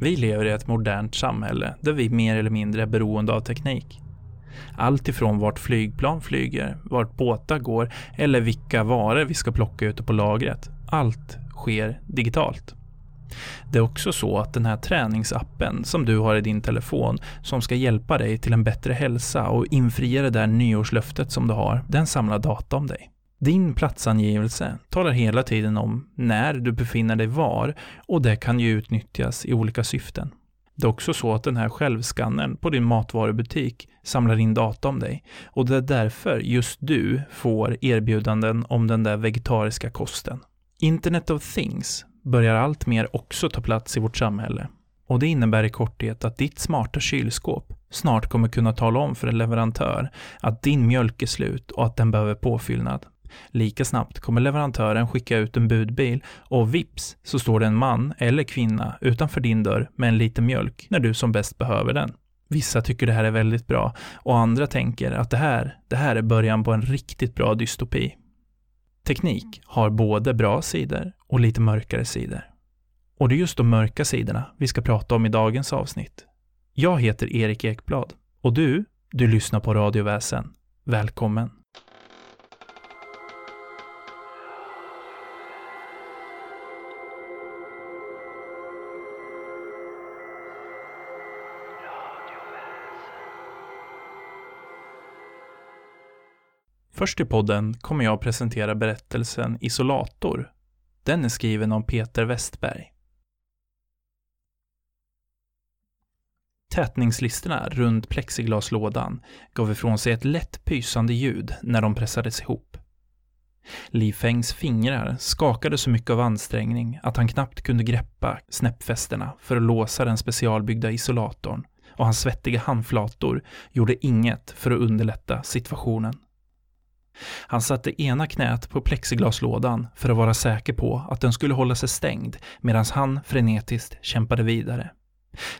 Vi lever i ett modernt samhälle där vi mer eller mindre är beroende av teknik. Allt ifrån vart flygplan flyger, vart båtar går eller vilka varor vi ska plocka ute på lagret. Allt sker digitalt. Det är också så att den här träningsappen som du har i din telefon som ska hjälpa dig till en bättre hälsa och infria det där nyårslöftet som du har, den samlar data om dig. Din platsangivelse talar hela tiden om när du befinner dig var och det kan ju utnyttjas i olika syften. Det är också så att den här självskannern på din matvarubutik samlar in data om dig och det är därför just du får erbjudanden om den där vegetariska kosten. Internet of Things börjar allt mer också ta plats i vårt samhälle. Och det innebär i korthet att ditt smarta kylskåp snart kommer kunna tala om för en leverantör att din mjölk är slut och att den behöver påfyllnad. Lika snabbt kommer leverantören skicka ut en budbil och vips så står det en man eller kvinna utanför din dörr med en liten mjölk när du som bäst behöver den. Vissa tycker det här är väldigt bra och andra tänker att det här, det här är början på en riktigt bra dystopi. Teknik har både bra sidor och lite mörkare sidor. Och det är just de mörka sidorna vi ska prata om i dagens avsnitt. Jag heter Erik Ekblad och du, du lyssnar på Radioväsen. Välkommen! Först i podden kommer jag presentera berättelsen Isolator. Den är skriven av Peter Westberg. Tätningslisterna runt plexiglaslådan gav ifrån sig ett lätt pysande ljud när de pressades ihop. Li Fengs fingrar skakade så mycket av ansträngning att han knappt kunde greppa snäppfästena för att låsa den specialbyggda isolatorn och hans svettiga handflator gjorde inget för att underlätta situationen. Han satte ena knät på plexiglaslådan för att vara säker på att den skulle hålla sig stängd medan han frenetiskt kämpade vidare.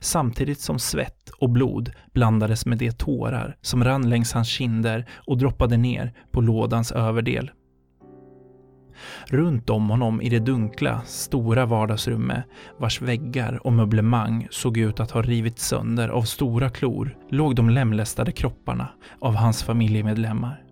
Samtidigt som svett och blod blandades med de tårar som rann längs hans kinder och droppade ner på lådans överdel. Runt om honom i det dunkla, stora vardagsrummet, vars väggar och möblemang såg ut att ha rivits sönder av stora klor, låg de lemlästade kropparna av hans familjemedlemmar.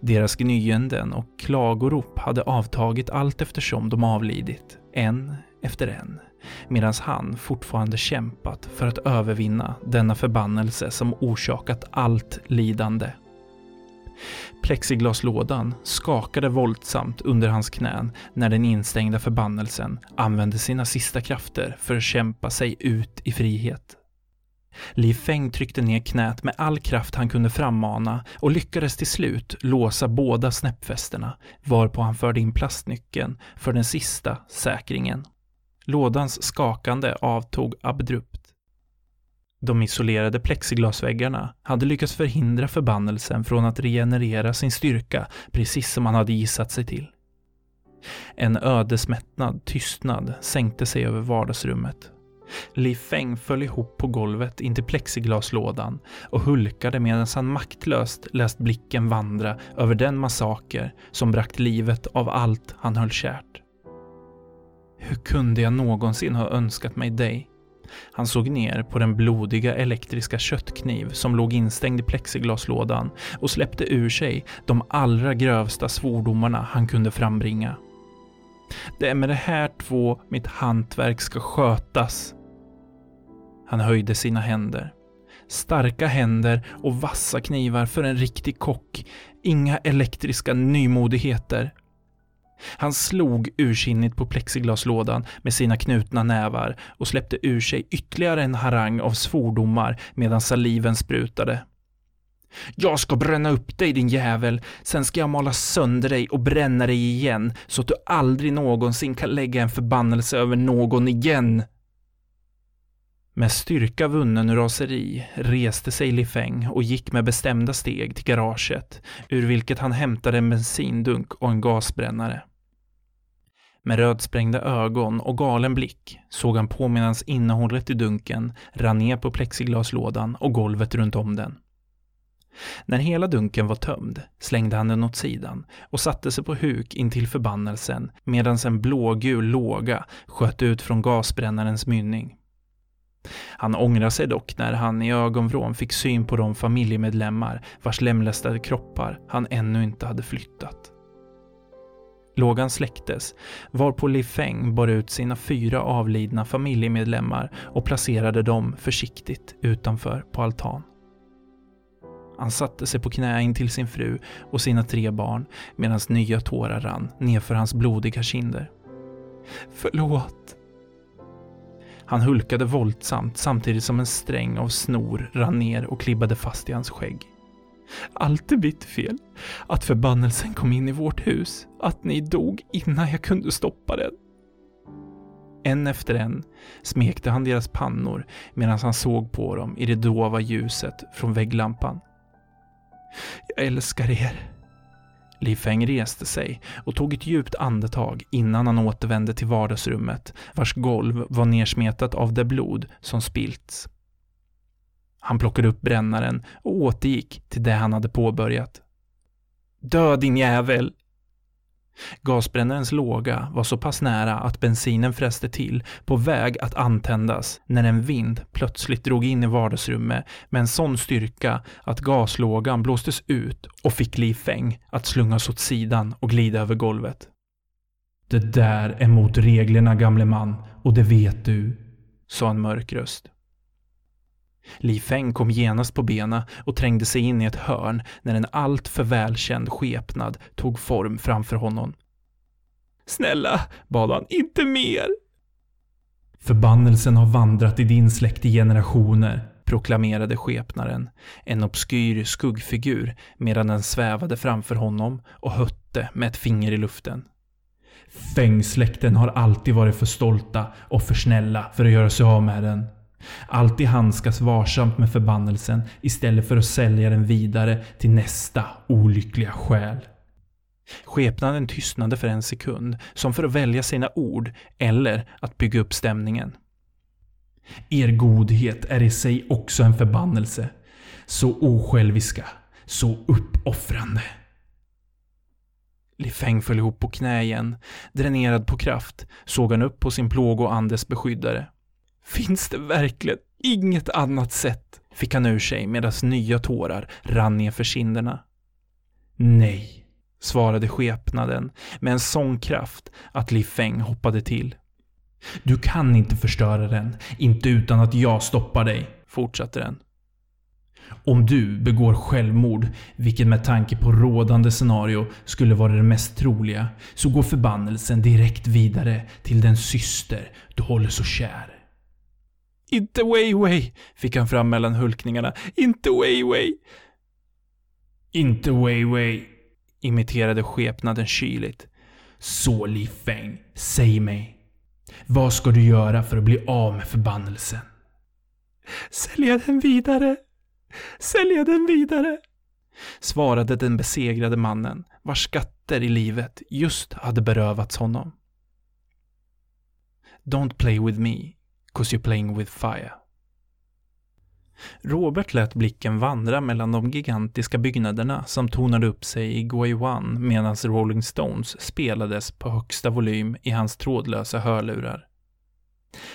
Deras gnyenden och klagorop hade avtagit allt eftersom de avlidit, en efter en, medan han fortfarande kämpat för att övervinna denna förbannelse som orsakat allt lidande. Plexiglaslådan skakade våldsamt under hans knän när den instängda förbannelsen använde sina sista krafter för att kämpa sig ut i frihet. Li Feng tryckte ner knät med all kraft han kunde frammana och lyckades till slut låsa båda snäppfästena, varpå han förde in plastnyckeln för den sista säkringen. Lådans skakande avtog abrupt. De isolerade plexiglasväggarna hade lyckats förhindra förbannelsen från att regenerera sin styrka precis som han hade gissat sig till. En ödesmättnad tystnad sänkte sig över vardagsrummet Li Feng föll ihop på golvet intill plexiglaslådan och hulkade medan han maktlöst läst blicken vandra över den massaker som bragt livet av allt han höll kärt. Hur kunde jag någonsin ha önskat mig dig? Han såg ner på den blodiga elektriska köttkniv som låg instängd i plexiglaslådan och släppte ur sig de allra grövsta svordomarna han kunde frambringa. Det är med det här två mitt hantverk ska skötas, han höjde sina händer. Starka händer och vassa knivar för en riktig kock. Inga elektriska nymodigheter. Han slog ursinnigt på plexiglaslådan med sina knutna nävar och släppte ur sig ytterligare en harang av svordomar medan saliven sprutade. Jag ska bränna upp dig din jävel, sen ska jag mala sönder dig och bränna dig igen så att du aldrig någonsin kan lägga en förbannelse över någon igen. Med styrka vunnen ur raseri reste sig Li Feng och gick med bestämda steg till garaget, ur vilket han hämtade en bensindunk och en gasbrännare. Med rödsprängda ögon och galen blick såg han på medan innehållet i dunken rann ner på plexiglaslådan och golvet runt om den. När hela dunken var tömd slängde han den åt sidan och satte sig på huk intill förbannelsen medan en blågul låga sköt ut från gasbrännarens mynning. Han ångrade sig dock när han i ögonvrån fick syn på de familjemedlemmar vars lemlästade kroppar han ännu inte hade flyttat. Lågan släcktes, varpå Li Feng bar ut sina fyra avlidna familjemedlemmar och placerade dem försiktigt utanför på altan. Han satte sig på knä in till sin fru och sina tre barn medan nya tårar rann nedför hans blodiga kinder. Förlåt. Han hulkade våldsamt samtidigt som en sträng av snor rann ner och klibbade fast i hans skägg. Allt är mitt fel. Att förbannelsen kom in i vårt hus. Att ni dog innan jag kunde stoppa den. En efter en smekte han deras pannor medan han såg på dem i det dova ljuset från vägglampan. Jag älskar er. Li Feng reste sig och tog ett djupt andetag innan han återvände till vardagsrummet, vars golv var nersmetat av det blod som spillts. Han plockade upp brännaren och återgick till det han hade påbörjat. Dö, din jävel! Gasbrännarens låga var så pass nära att bensinen fräste till, på väg att antändas, när en vind plötsligt drog in i vardagsrummet med en sån styrka att gaslågan blåstes ut och fick Li Feng att slungas åt sidan och glida över golvet. Det där är mot reglerna, gamle man, och det vet du, sa en mörk röst. Li Feng kom genast på bena och trängde sig in i ett hörn när en alltför välkänd skepnad tog form framför honom. Snälla, bad han, inte mer! Förbannelsen har vandrat i din släkt i generationer, proklamerade skepnaren, en obskyr skuggfigur medan den svävade framför honom och hötte med ett finger i luften. Fängsläkten har alltid varit för stolta och för snälla för att göra sig av med den. Alltid handskas varsamt med förbannelsen istället för att sälja den vidare till nästa olyckliga själ. Skepnaden tystnade för en sekund, som för att välja sina ord eller att bygga upp stämningen. Er godhet är i sig också en förbannelse. Så osjälviska, så uppoffrande. Li Feng föll ihop på knä igen. Dränerad på kraft såg han upp på sin plågoandes beskyddare. Finns det verkligen inget annat sätt? Fick han ur sig medan nya tårar rann nerför kinderna. Nej, svarade skepnaden med en sån kraft att Li Feng hoppade till. Du kan inte förstöra den, inte utan att jag stoppar dig, fortsatte den. Om du begår självmord, vilket med tanke på rådande scenario skulle vara det mest troliga, så går förbannelsen direkt vidare till den syster du håller så kär. Inte Wei fick han fram mellan hulkningarna. Inte Wei Inte Wei imiterade skepnaden kyligt. Så Li Feng, säg mig. Vad ska du göra för att bli av med förbannelsen? Sälja den vidare. Sälja den vidare. Svarade den besegrade mannen, vars skatter i livet just hade berövats honom. Don't play with me, 'cause you're playing with fire. Robert lät blicken vandra mellan de gigantiska byggnaderna som tonade upp sig i Guayuan medan Rolling Stones spelades på högsta volym i hans trådlösa hörlurar.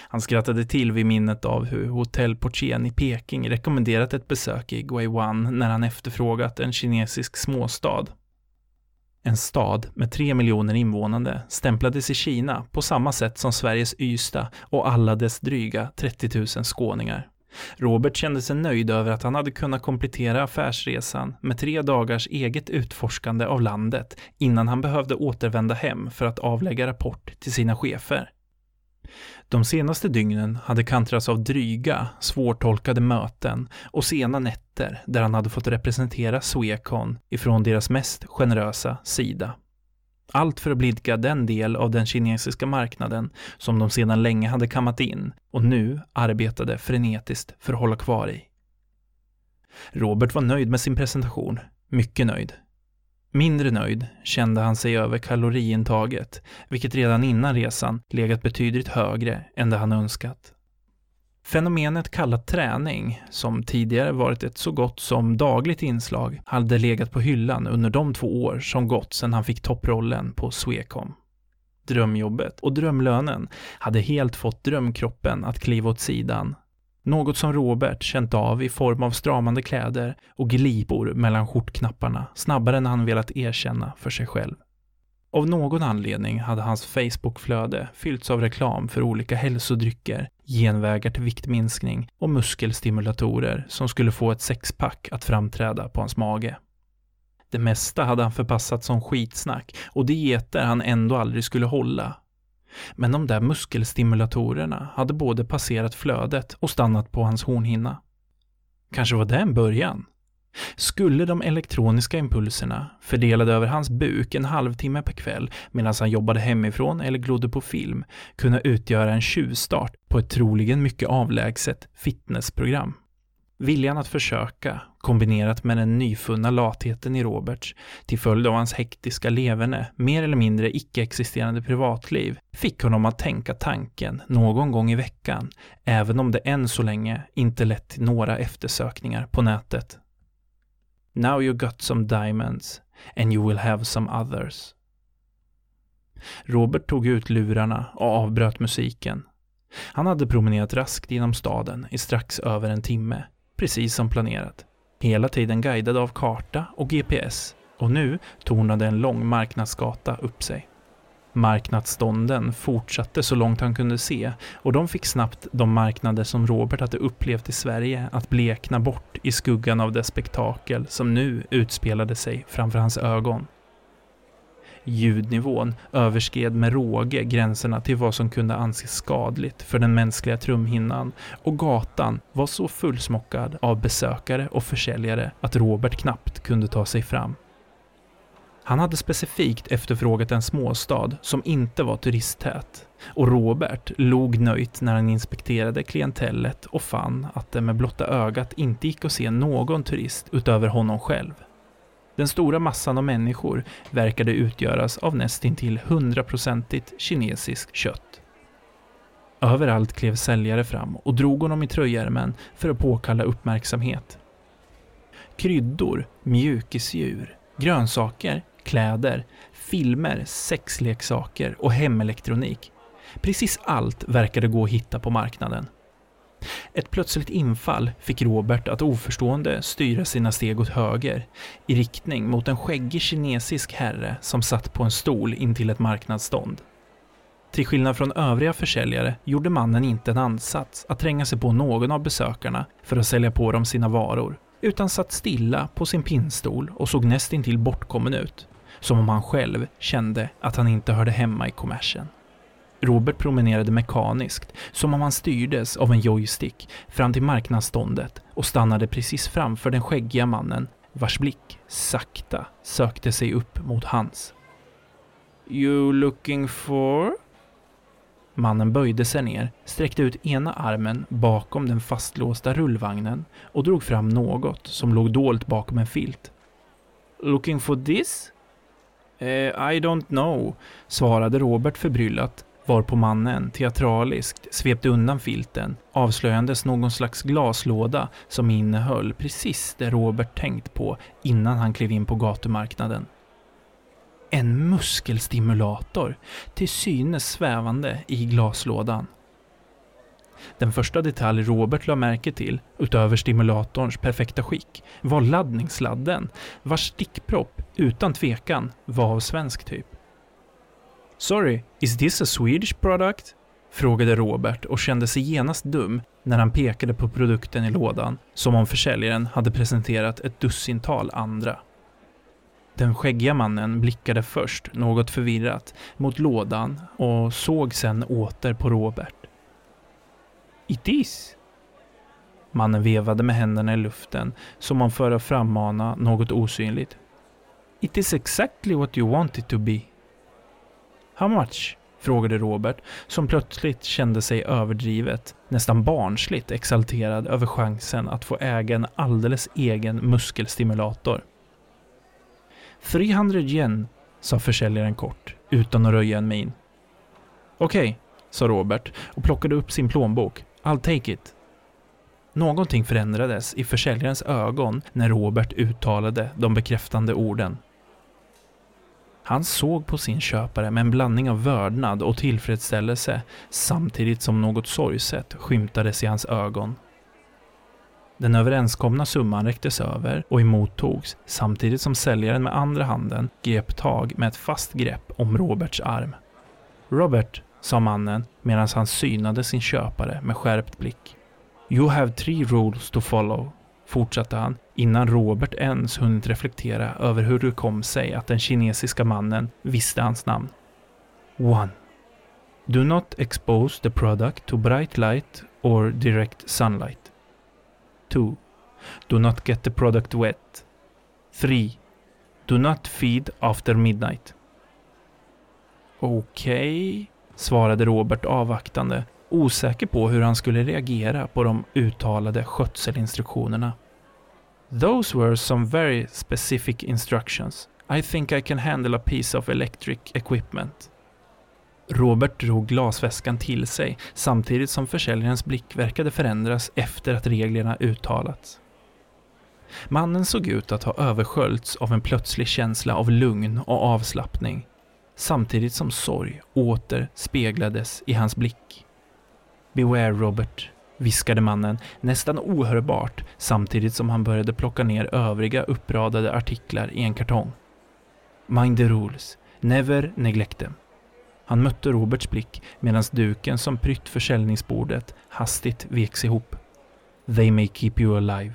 Han skrattade till vid minnet av hur Hotel Portien i Peking rekommenderat ett besök i Guayuan när han efterfrågat en kinesisk småstad. En stad med tre miljoner invånare stämplades i Kina på samma sätt som Sveriges Ystad och alla dess dryga 30 000 skåningar. Robert kände sig nöjd över att han hade kunnat komplettera affärsresan med tre dagars eget utforskande av landet innan han behövde återvända hem för att avlägga rapport till sina chefer. De senaste dygnen hade kantrats av dryga, svårtolkade möten och sena nätter där han hade fått representera Swecon ifrån deras mest generösa sida. Allt för att blidka den del av den kinesiska marknaden som de sedan länge hade kammat in och nu arbetade frenetiskt för att hålla kvar i. Robert var nöjd med sin presentation, mycket nöjd. Mindre nöjd kände han sig över kaloriintaget, vilket redan innan resan legat betydligt högre än det han önskat. Fenomenet kallat träning, som tidigare varit ett så gott som dagligt inslag, hade legat på hyllan under de två år som gått sedan han fick topprollen på Swecom. Drömjobbet och drömlönen hade helt fått drömkroppen att kliva åt sidan. Något som Robert känt av i form av stramande kläder och glipor mellan skjortknapparna snabbare än han velat erkänna för sig själv. Av någon anledning hade hans Facebookflöde fyllts av reklam för olika hälsodrycker, genvägar till viktminskning och muskelstimulatorer som skulle få ett sexpack att framträda på hans mage. Det mesta hade han förpassat som skitsnack och dieter han ändå aldrig skulle hålla. Men de där muskelstimulatorerna hade både passerat flödet och stannat på hans hornhinna. Kanske var det en början? Skulle de elektroniska impulserna, fördelade över hans buk en halvtimme per kväll medan han jobbade hemifrån eller glodde på film, kunna utgöra en tjuvstart på ett troligen mycket avlägset fitnessprogram? Viljan att försöka, kombinerat med den nyfunna latheten i Roberts, till följd av hans hektiska leverne, mer eller mindre icke-existerande privatliv, fick honom att tänka tanken någon gång i veckan, även om det än så länge inte lett till några eftersökningar på nätet. Now you got some diamonds and you will have some others. Robert tog ut lurarna och avbröt musiken. Han hade promenerat raskt genom staden i strax över en timme, precis som planerat. Hela tiden guidad av karta och GPS och nu tornade en lång marknadsgata upp sig. Marknadsstånden fortsatte så långt han kunde se och de fick snabbt de marknader som Robert hade upplevt i Sverige att blekna bort i skuggan av det spektakel som nu utspelade sig framför hans ögon. Ljudnivån överskred med råge gränserna till vad som kunde anses skadligt för den mänskliga trumhinnan och gatan var så fullsmockad av besökare och försäljare att Robert knappt kunde ta sig fram. Han hade specifikt efterfrågat en småstad som inte var turisttät. Och Robert log nöjt när han inspekterade klientellet och fann att det med blotta ögat inte gick att se någon turist utöver honom själv. Den stora massan av människor verkade utgöras av nästintill hundraprocentigt kinesiskt kött. Överallt klev säljare fram och drog honom i tröjärmen för att påkalla uppmärksamhet. Kryddor, mjukisdjur, grönsaker, kläder, filmer, sexleksaker och hemelektronik. Precis allt verkade gå att hitta på marknaden. Ett plötsligt infall fick Robert att oförstående styra sina steg åt höger i riktning mot en skäggig kinesisk herre som satt på en stol intill ett marknadsstånd. Till skillnad från övriga försäljare gjorde mannen inte en ansats att tränga sig på någon av besökarna för att sälja på dem sina varor, utan satt stilla på sin pinnstol och såg nästintill bortkommen ut som om han själv kände att han inte hörde hemma i kommersen. Robert promenerade mekaniskt, som om han styrdes av en joystick, fram till marknadsståndet och stannade precis framför den skäggiga mannen, vars blick sakta sökte sig upp mot hans. You looking for? Mannen böjde sig ner, sträckte ut ena armen bakom den fastlåsta rullvagnen och drog fram något som låg dolt bakom en filt. Looking for this? Eh, I don't know, svarade Robert förbryllat, varpå mannen teatraliskt svepte undan filten, avslöjandes någon slags glaslåda som innehöll precis det Robert tänkt på innan han klev in på gatumarknaden. En muskelstimulator, till synes svävande i glaslådan. Den första detalj Robert la märke till, utöver stimulatorns perfekta skick, var laddningssladden, vars stickpropp utan tvekan var av svensk typ. “Sorry, is this a Swedish product?” frågade Robert och kände sig genast dum när han pekade på produkten i lådan, som om försäljaren hade presenterat ett dussintal andra. Den skäggiga mannen blickade först, något förvirrat, mot lådan och såg sedan åter på Robert. It is. Mannen vevade med händerna i luften som om för att frammana något osynligt. It is exactly what you want it to be. How much? frågade Robert, som plötsligt kände sig överdrivet, nästan barnsligt exalterad över chansen att få äga en alldeles egen muskelstimulator. 300 yen, sa försäljaren kort, utan att röja en min. Okej, okay, sa Robert och plockade upp sin plånbok. I'll take it. Någonting förändrades i försäljarens ögon när Robert uttalade de bekräftande orden. Han såg på sin köpare med en blandning av vördnad och tillfredsställelse samtidigt som något sorgset skymtades i hans ögon. Den överenskomna summan räcktes över och emottogs samtidigt som säljaren med andra handen grep tag med ett fast grepp om Roberts arm. Robert, sa mannen medan han synade sin köpare med skärpt blick. You have three rules to follow, fortsatte han innan Robert ens hunnit reflektera över hur det kom sig att den kinesiska mannen visste hans namn. 1. Do not expose the product to bright light or direct sunlight. 2. Do not get the product wet. 3. Do not feed after midnight. Okej, okay, svarade Robert avvaktande, osäker på hur han skulle reagera på de uttalade skötselinstruktionerna. Those were some very specific instructions. I think I can handle a piece of electric equipment. Robert drog glasväskan till sig samtidigt som försäljarens blick verkade förändras efter att reglerna uttalats. Mannen såg ut att ha översköljts av en plötslig känsla av lugn och avslappning samtidigt som sorg åter speglades i hans blick. Beware Robert, viskade mannen nästan ohörbart samtidigt som han började plocka ner övriga uppradade artiklar i en kartong. Mind the rules, never neglect them. Han mötte Roberts blick medan duken som prytt försäljningsbordet hastigt veks ihop. They may keep you alive.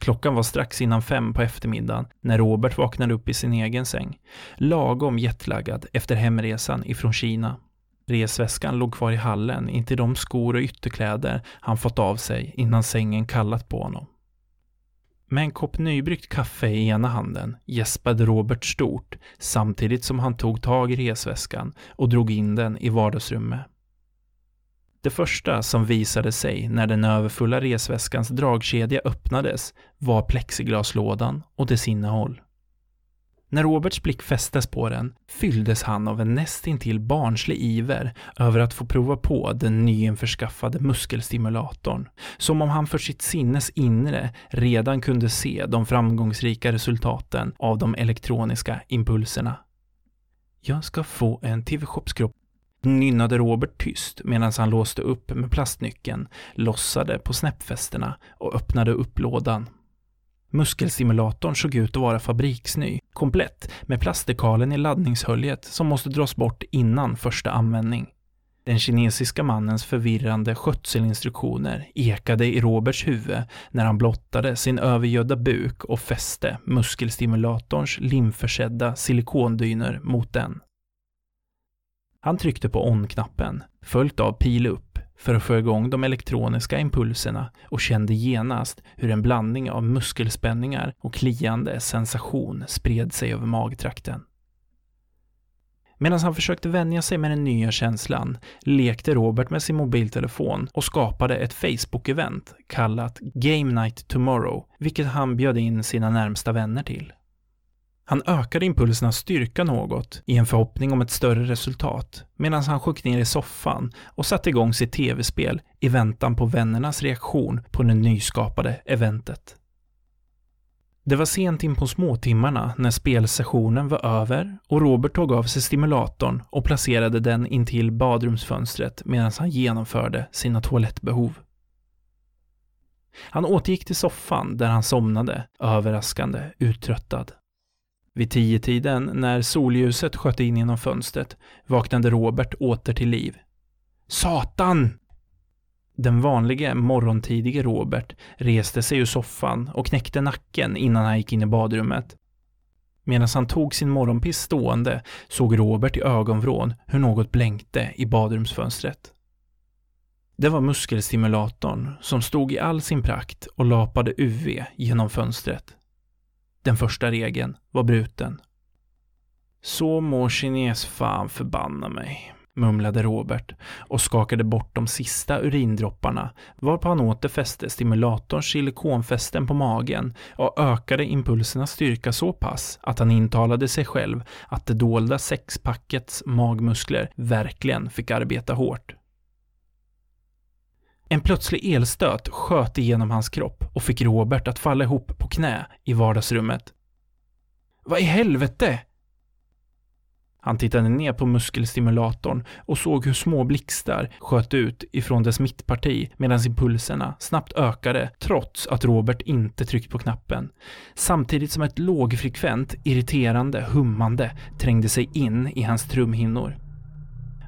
Klockan var strax innan fem på eftermiddagen när Robert vaknade upp i sin egen säng, lagom jetlaggad efter hemresan ifrån Kina. Resväskan låg kvar i hallen intill de skor och ytterkläder han fått av sig innan sängen kallat på honom. Med en kopp nybryggt kaffe i ena handen gäspade Robert stort samtidigt som han tog tag i resväskan och drog in den i vardagsrummet. Det första som visade sig när den överfulla resväskans dragkedja öppnades var plexiglaslådan och dess innehåll. När Roberts blick fästes på den fylldes han av en nästintill barnslig iver över att få prova på den nyinförskaffade muskelstimulatorn. Som om han för sitt sinnes inre redan kunde se de framgångsrika resultaten av de elektroniska impulserna. Jag ska få en TV-shopskropp nynnade Robert tyst medan han låste upp med plastnyckeln, lossade på snäppfästena och öppnade upp lådan. Muskelsimulatorn såg ut att vara fabriksny, komplett med plastdekalen i laddningshöljet som måste dras bort innan första användning. Den kinesiska mannens förvirrande skötselinstruktioner ekade i Roberts huvud när han blottade sin övergödda buk och fäste muskelstimulatorns limförsedda silikondyner mot den. Han tryckte på on-knappen, följt av pil upp, för att få igång de elektroniska impulserna och kände genast hur en blandning av muskelspänningar och kliande sensation spred sig över magtrakten. Medan han försökte vänja sig med den nya känslan lekte Robert med sin mobiltelefon och skapade ett Facebook-event kallat Game Night Tomorrow, vilket han bjöd in sina närmsta vänner till. Han ökade impulsernas styrka något i en förhoppning om ett större resultat medan han sjönk ner i soffan och satte igång sitt tv-spel i väntan på vännernas reaktion på det nyskapade eventet. Det var sent in på småtimmarna när spelsessionen var över och Robert tog av sig stimulatorn och placerade den intill badrumsfönstret medan han genomförde sina toalettbehov. Han återgick till soffan där han somnade, överraskande uttröttad. Vid tio-tiden, när solljuset sköt in genom fönstret, vaknade Robert åter till liv. Satan! Den vanlige morgontidige Robert reste sig ur soffan och knäckte nacken innan han gick in i badrummet. Medan han tog sin morgonpiss stående såg Robert i ögonvrån hur något blänkte i badrumsfönstret. Det var muskelstimulatorn som stod i all sin prakt och lapade UV genom fönstret. Den första regeln var bruten. Så må kinesfan förbanna mig, mumlade Robert och skakade bort de sista urindropparna varpå han åter fäste stimulatorns silikonfästen på magen och ökade impulsernas styrka så pass att han intalade sig själv att det dolda sexpackets magmuskler verkligen fick arbeta hårt. En plötslig elstöt sköt igenom hans kropp och fick Robert att falla ihop på knä i vardagsrummet. Vad i helvete? Han tittade ner på muskelstimulatorn och såg hur små blixtar sköt ut ifrån dess mittparti medan impulserna snabbt ökade trots att Robert inte tryckt på knappen. Samtidigt som ett lågfrekvent, irriterande hummande trängde sig in i hans trumhinnor.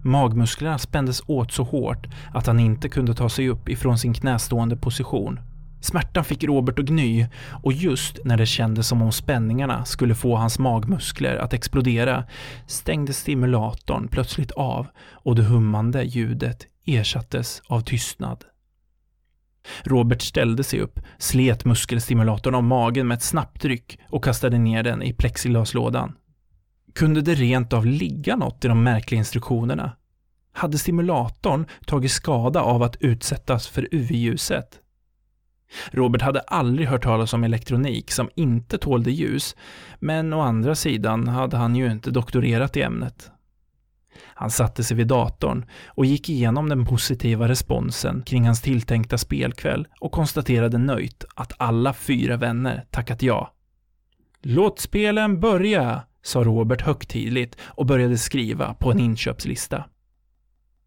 Magmusklerna spändes åt så hårt att han inte kunde ta sig upp ifrån sin knästående position. Smärtan fick Robert att gny och just när det kändes som om spänningarna skulle få hans magmuskler att explodera stängdes stimulatorn plötsligt av och det hummande ljudet ersattes av tystnad. Robert ställde sig upp, slet muskelstimulatorn av magen med ett snabbt ryck och kastade ner den i plexiglaslådan. Kunde det rent av ligga något i de märkliga instruktionerna? Hade stimulatorn tagit skada av att utsättas för UV-ljuset? Robert hade aldrig hört talas om elektronik som inte tålde ljus, men å andra sidan hade han ju inte doktorerat i ämnet. Han satte sig vid datorn och gick igenom den positiva responsen kring hans tilltänkta spelkväll och konstaterade nöjt att alla fyra vänner tackat ja. Låt spelen börja, sa Robert högtidligt och började skriva på en inköpslista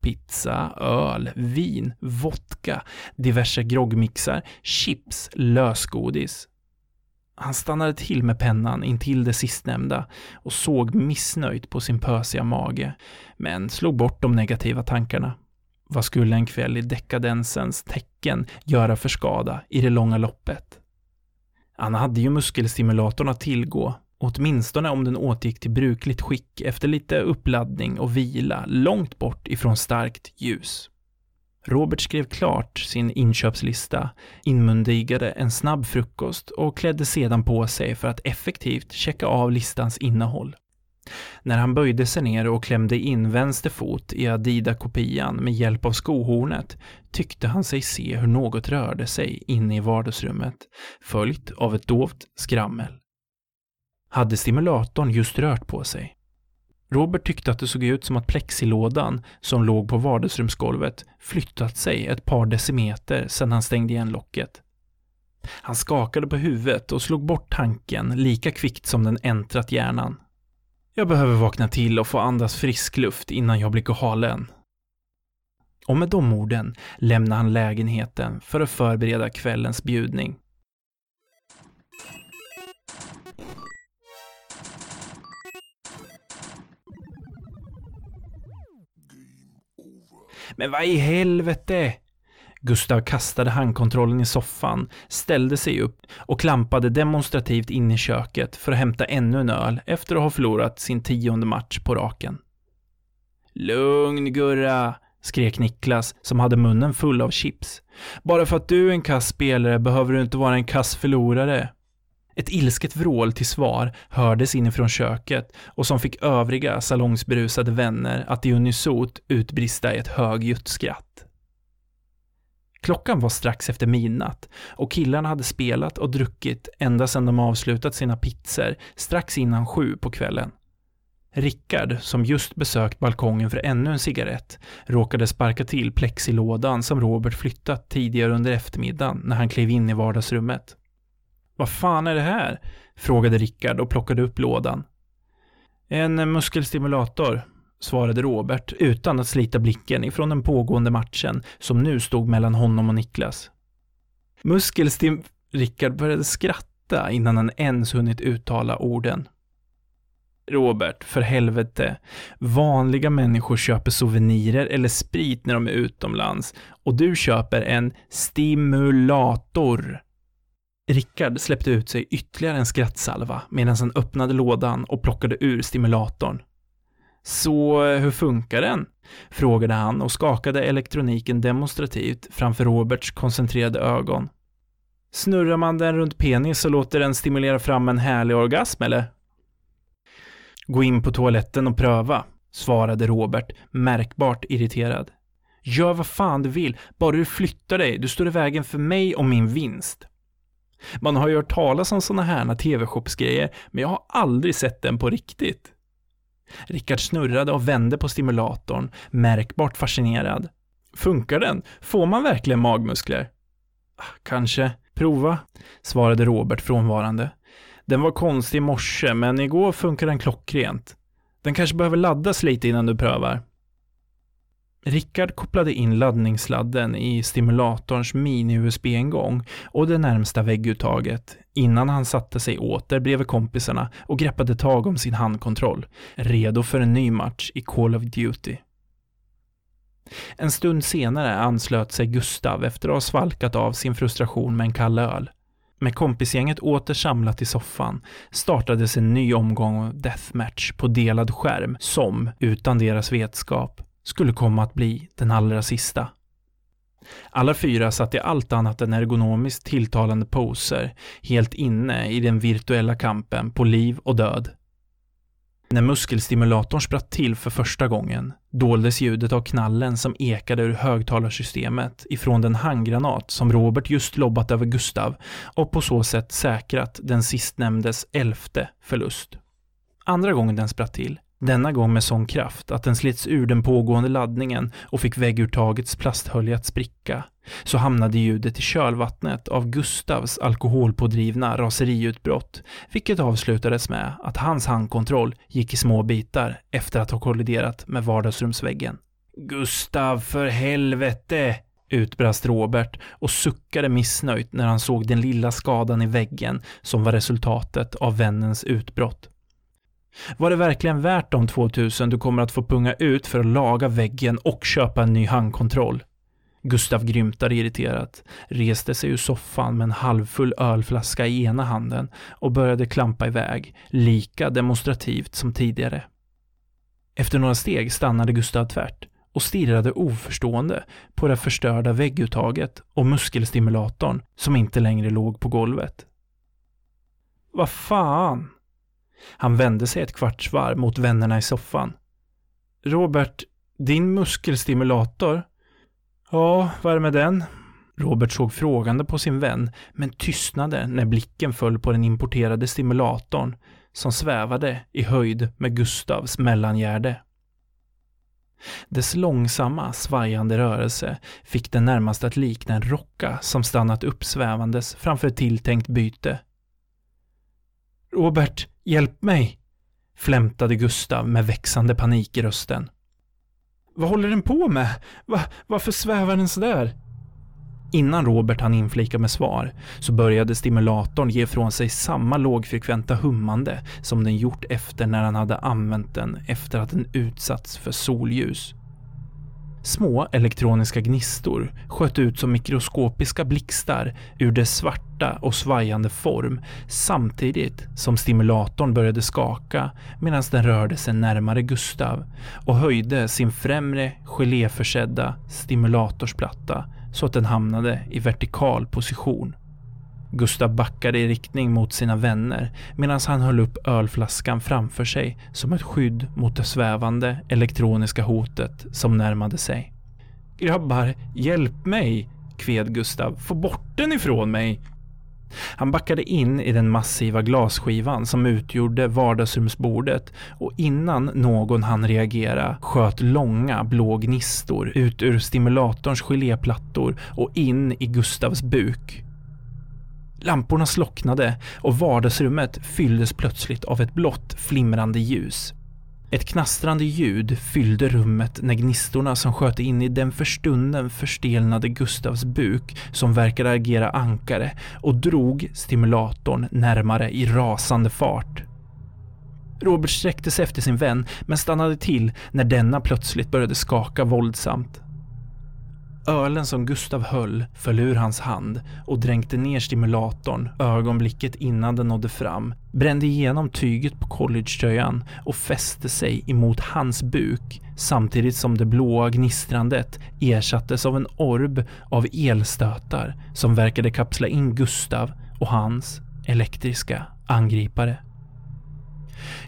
pizza, öl, vin, vodka, diverse groggmixar, chips, lösgodis. Han stannade till med pennan intill det sistnämnda och såg missnöjt på sin pösiga mage, men slog bort de negativa tankarna. Vad skulle en kväll i dekadensens tecken göra för skada i det långa loppet? Han hade ju muskelstimulatorn att tillgå Åtminstone om den återgick till brukligt skick efter lite uppladdning och vila långt bort ifrån starkt ljus. Robert skrev klart sin inköpslista, inmundigade en snabb frukost och klädde sedan på sig för att effektivt checka av listans innehåll. När han böjde sig ner och klämde in vänster fot i Adida-kopian med hjälp av skohornet tyckte han sig se hur något rörde sig inne i vardagsrummet, följt av ett dovt skrammel hade stimulatorn just rört på sig. Robert tyckte att det såg ut som att plexilådan som låg på vardagsrumsgolvet flyttat sig ett par decimeter sedan han stängde igen locket. Han skakade på huvudet och slog bort tanken lika kvickt som den äntrat hjärnan. Jag behöver vakna till och få andas frisk luft innan jag blir galen. Och med de orden lämnade han lägenheten för att förbereda kvällens bjudning. Men vad i helvete? Gustav kastade handkontrollen i soffan, ställde sig upp och klampade demonstrativt in i köket för att hämta ännu en öl efter att ha förlorat sin tionde match på raken. Lugn Gurra, skrek Niklas som hade munnen full av chips. Bara för att du är en kass spelare behöver du inte vara en kass förlorare. Ett ilsket vrål till svar hördes inifrån köket och som fick övriga salongsberusade vänner att i unisot utbrista i ett högljutt skratt. Klockan var strax efter midnatt och killarna hade spelat och druckit ända sedan de avslutat sina pizzor strax innan sju på kvällen. Rickard, som just besökt balkongen för ännu en cigarett, råkade sparka till plexilådan som Robert flyttat tidigare under eftermiddagen när han klev in i vardagsrummet. Vad fan är det här? Frågade Rickard och plockade upp lådan. En muskelstimulator, svarade Robert utan att slita blicken ifrån den pågående matchen som nu stod mellan honom och Niklas. Muskelstim... Rickard började skratta innan han ens hunnit uttala orden. Robert, för helvete. Vanliga människor köper souvenirer eller sprit när de är utomlands och du köper en stimulator. Rickard släppte ut sig ytterligare en skrattsalva medan han öppnade lådan och plockade ur stimulatorn. Så eh, hur funkar den? frågade han och skakade elektroniken demonstrativt framför Roberts koncentrerade ögon. Snurrar man den runt penis och låter den stimulera fram en härlig orgasm eller? Gå in på toaletten och pröva, svarade Robert, märkbart irriterad. Gör vad fan du vill, bara du flyttar dig, du står i vägen för mig och min vinst. Man har ju hört talas om sådana här tv-shopsgrejer, men jag har aldrig sett den på riktigt. Rickard snurrade och vände på stimulatorn, märkbart fascinerad. Funkar den? Får man verkligen magmuskler? Ah, kanske. Prova, svarade Robert frånvarande. Den var konstig i morse, men igår funkade den klockrent. Den kanske behöver laddas lite innan du prövar. Rickard kopplade in laddningssladden i stimulatorns mini-USB-ingång och det närmsta vägguttaget innan han satte sig åter bredvid kompisarna och greppade tag om sin handkontroll, redo för en ny match i Call of Duty. En stund senare anslöt sig Gustav efter att ha svalkat av sin frustration med en kall öl. Med kompisgänget åter samlat i soffan startades en ny omgång av deathmatch på delad skärm som, utan deras vetskap, skulle komma att bli den allra sista. Alla fyra satt i allt annat än ergonomiskt tilltalande poser, helt inne i den virtuella kampen på liv och död. När muskelstimulatorn spratt till för första gången doldes ljudet av knallen som ekade ur högtalarsystemet ifrån den handgranat som Robert just lobbat över Gustav och på så sätt säkrat den sistnämndes elfte förlust. Andra gången den spratt till denna gång med sån kraft att den slits ur den pågående laddningen och fick vägguttagets plasthölje att spricka. Så hamnade ljudet i kölvattnet av Gustavs alkoholpådrivna raseriutbrott, vilket avslutades med att hans handkontroll gick i små bitar efter att ha kolliderat med vardagsrumsväggen. Gustav, för helvete! utbrast Robert och suckade missnöjt när han såg den lilla skadan i väggen som var resultatet av vännens utbrott. Var det verkligen värt de 2000 du kommer att få punga ut för att laga väggen och köpa en ny handkontroll? Gustav grymtade irriterat, reste sig ur soffan med en halvfull ölflaska i ena handen och började klampa iväg, lika demonstrativt som tidigare. Efter några steg stannade Gustav tvärt och stirrade oförstående på det förstörda vägguttaget och muskelstimulatorn som inte längre låg på golvet. Vad fan? Han vände sig ett kvarts varv mot vännerna i soffan. Robert, din muskelstimulator? Ja, vad är det med den? Robert såg frågande på sin vän, men tystnade när blicken föll på den importerade stimulatorn som svävade i höjd med Gustavs mellangärde. Dess långsamma, svajande rörelse fick den närmast att likna en rocka som stannat uppsvävandes framför ett tilltänkt byte. Robert, Hjälp mig! flämtade Gustav med växande panik i rösten. Vad håller den på med? Va, varför svävar den sådär? Innan Robert hann inflika med svar så började stimulatorn ge ifrån sig samma lågfrekventa hummande som den gjort efter när han hade använt den efter att den utsatts för solljus. Små elektroniska gnistor sköt ut som mikroskopiska blixtar ur dess svarta och svajande form samtidigt som stimulatorn började skaka medan den rörde sig närmare Gustav och höjde sin främre geléförsedda stimulatorsplatta så att den hamnade i vertikal position. Gustav backade i riktning mot sina vänner medan han höll upp ölflaskan framför sig som ett skydd mot det svävande elektroniska hotet som närmade sig. Grabbar, hjälp mig! kved Gustav. Få bort den ifrån mig! Han backade in i den massiva glasskivan som utgjorde vardagsrumsbordet och innan någon hann reagera sköt långa blå gnistor ut ur stimulatorns geléplattor och in i Gustavs buk. Lamporna slocknade och vardagsrummet fylldes plötsligt av ett blått flimrande ljus. Ett knastrande ljud fyllde rummet när gnistorna som sköt in i den för stunden förstelnade Gustavs buk som verkade agera ankare och drog stimulatorn närmare i rasande fart. Robert sträckte sig efter sin vän men stannade till när denna plötsligt började skaka våldsamt. Ölen som Gustav höll föll ur hans hand och dränkte ner stimulatorn ögonblicket innan den nådde fram, brände igenom tyget på collegetröjan och fäste sig emot hans buk samtidigt som det blåa gnistrandet ersattes av en orb av elstötar som verkade kapsla in Gustav och hans elektriska angripare.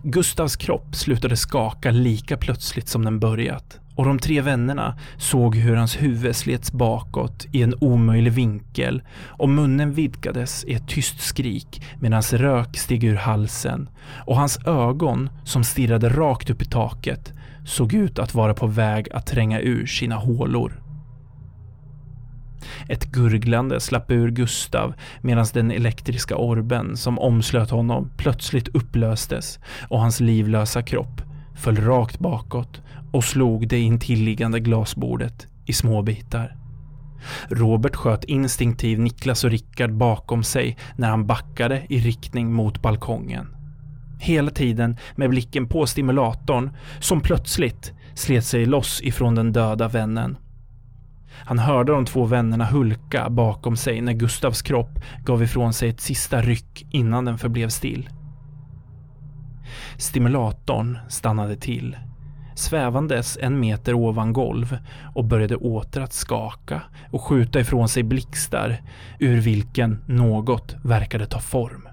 Gustavs kropp slutade skaka lika plötsligt som den börjat och de tre vännerna såg hur hans huvud slets bakåt i en omöjlig vinkel och munnen vidgades i ett tyst skrik medan rök steg ur halsen och hans ögon, som stirrade rakt upp i taket, såg ut att vara på väg att tränga ur sina hålor. Ett gurglande slapp ur Gustav medan den elektriska orben som omslöt honom plötsligt upplöstes och hans livlösa kropp föll rakt bakåt och slog det intilliggande glasbordet i små bitar. Robert sköt instinktivt Niklas och Rickard bakom sig när han backade i riktning mot balkongen. Hela tiden med blicken på stimulatorn som plötsligt slet sig loss ifrån den döda vännen. Han hörde de två vännerna hulka bakom sig när Gustavs kropp gav ifrån sig ett sista ryck innan den förblev still. Stimulatorn stannade till, svävandes en meter ovan golv och började åter att skaka och skjuta ifrån sig blixtar ur vilken något verkade ta form.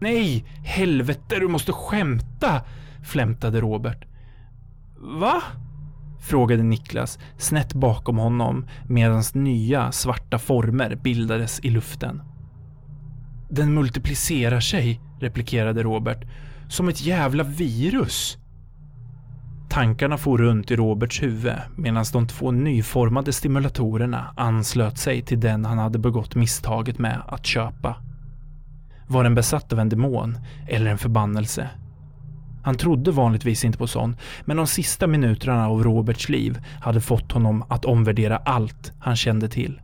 Nej, helvete, du måste skämta! flämtade Robert. Va? frågade Niklas snett bakom honom medan nya svarta former bildades i luften. Den multiplicerar sig, replikerade Robert, som ett jävla virus. Tankarna for runt i Roberts huvud medan de två nyformade stimulatorerna anslöt sig till den han hade begått misstaget med att köpa. Var den besatt av en demon eller en förbannelse? Han trodde vanligtvis inte på sånt, men de sista minuterna av Roberts liv hade fått honom att omvärdera allt han kände till.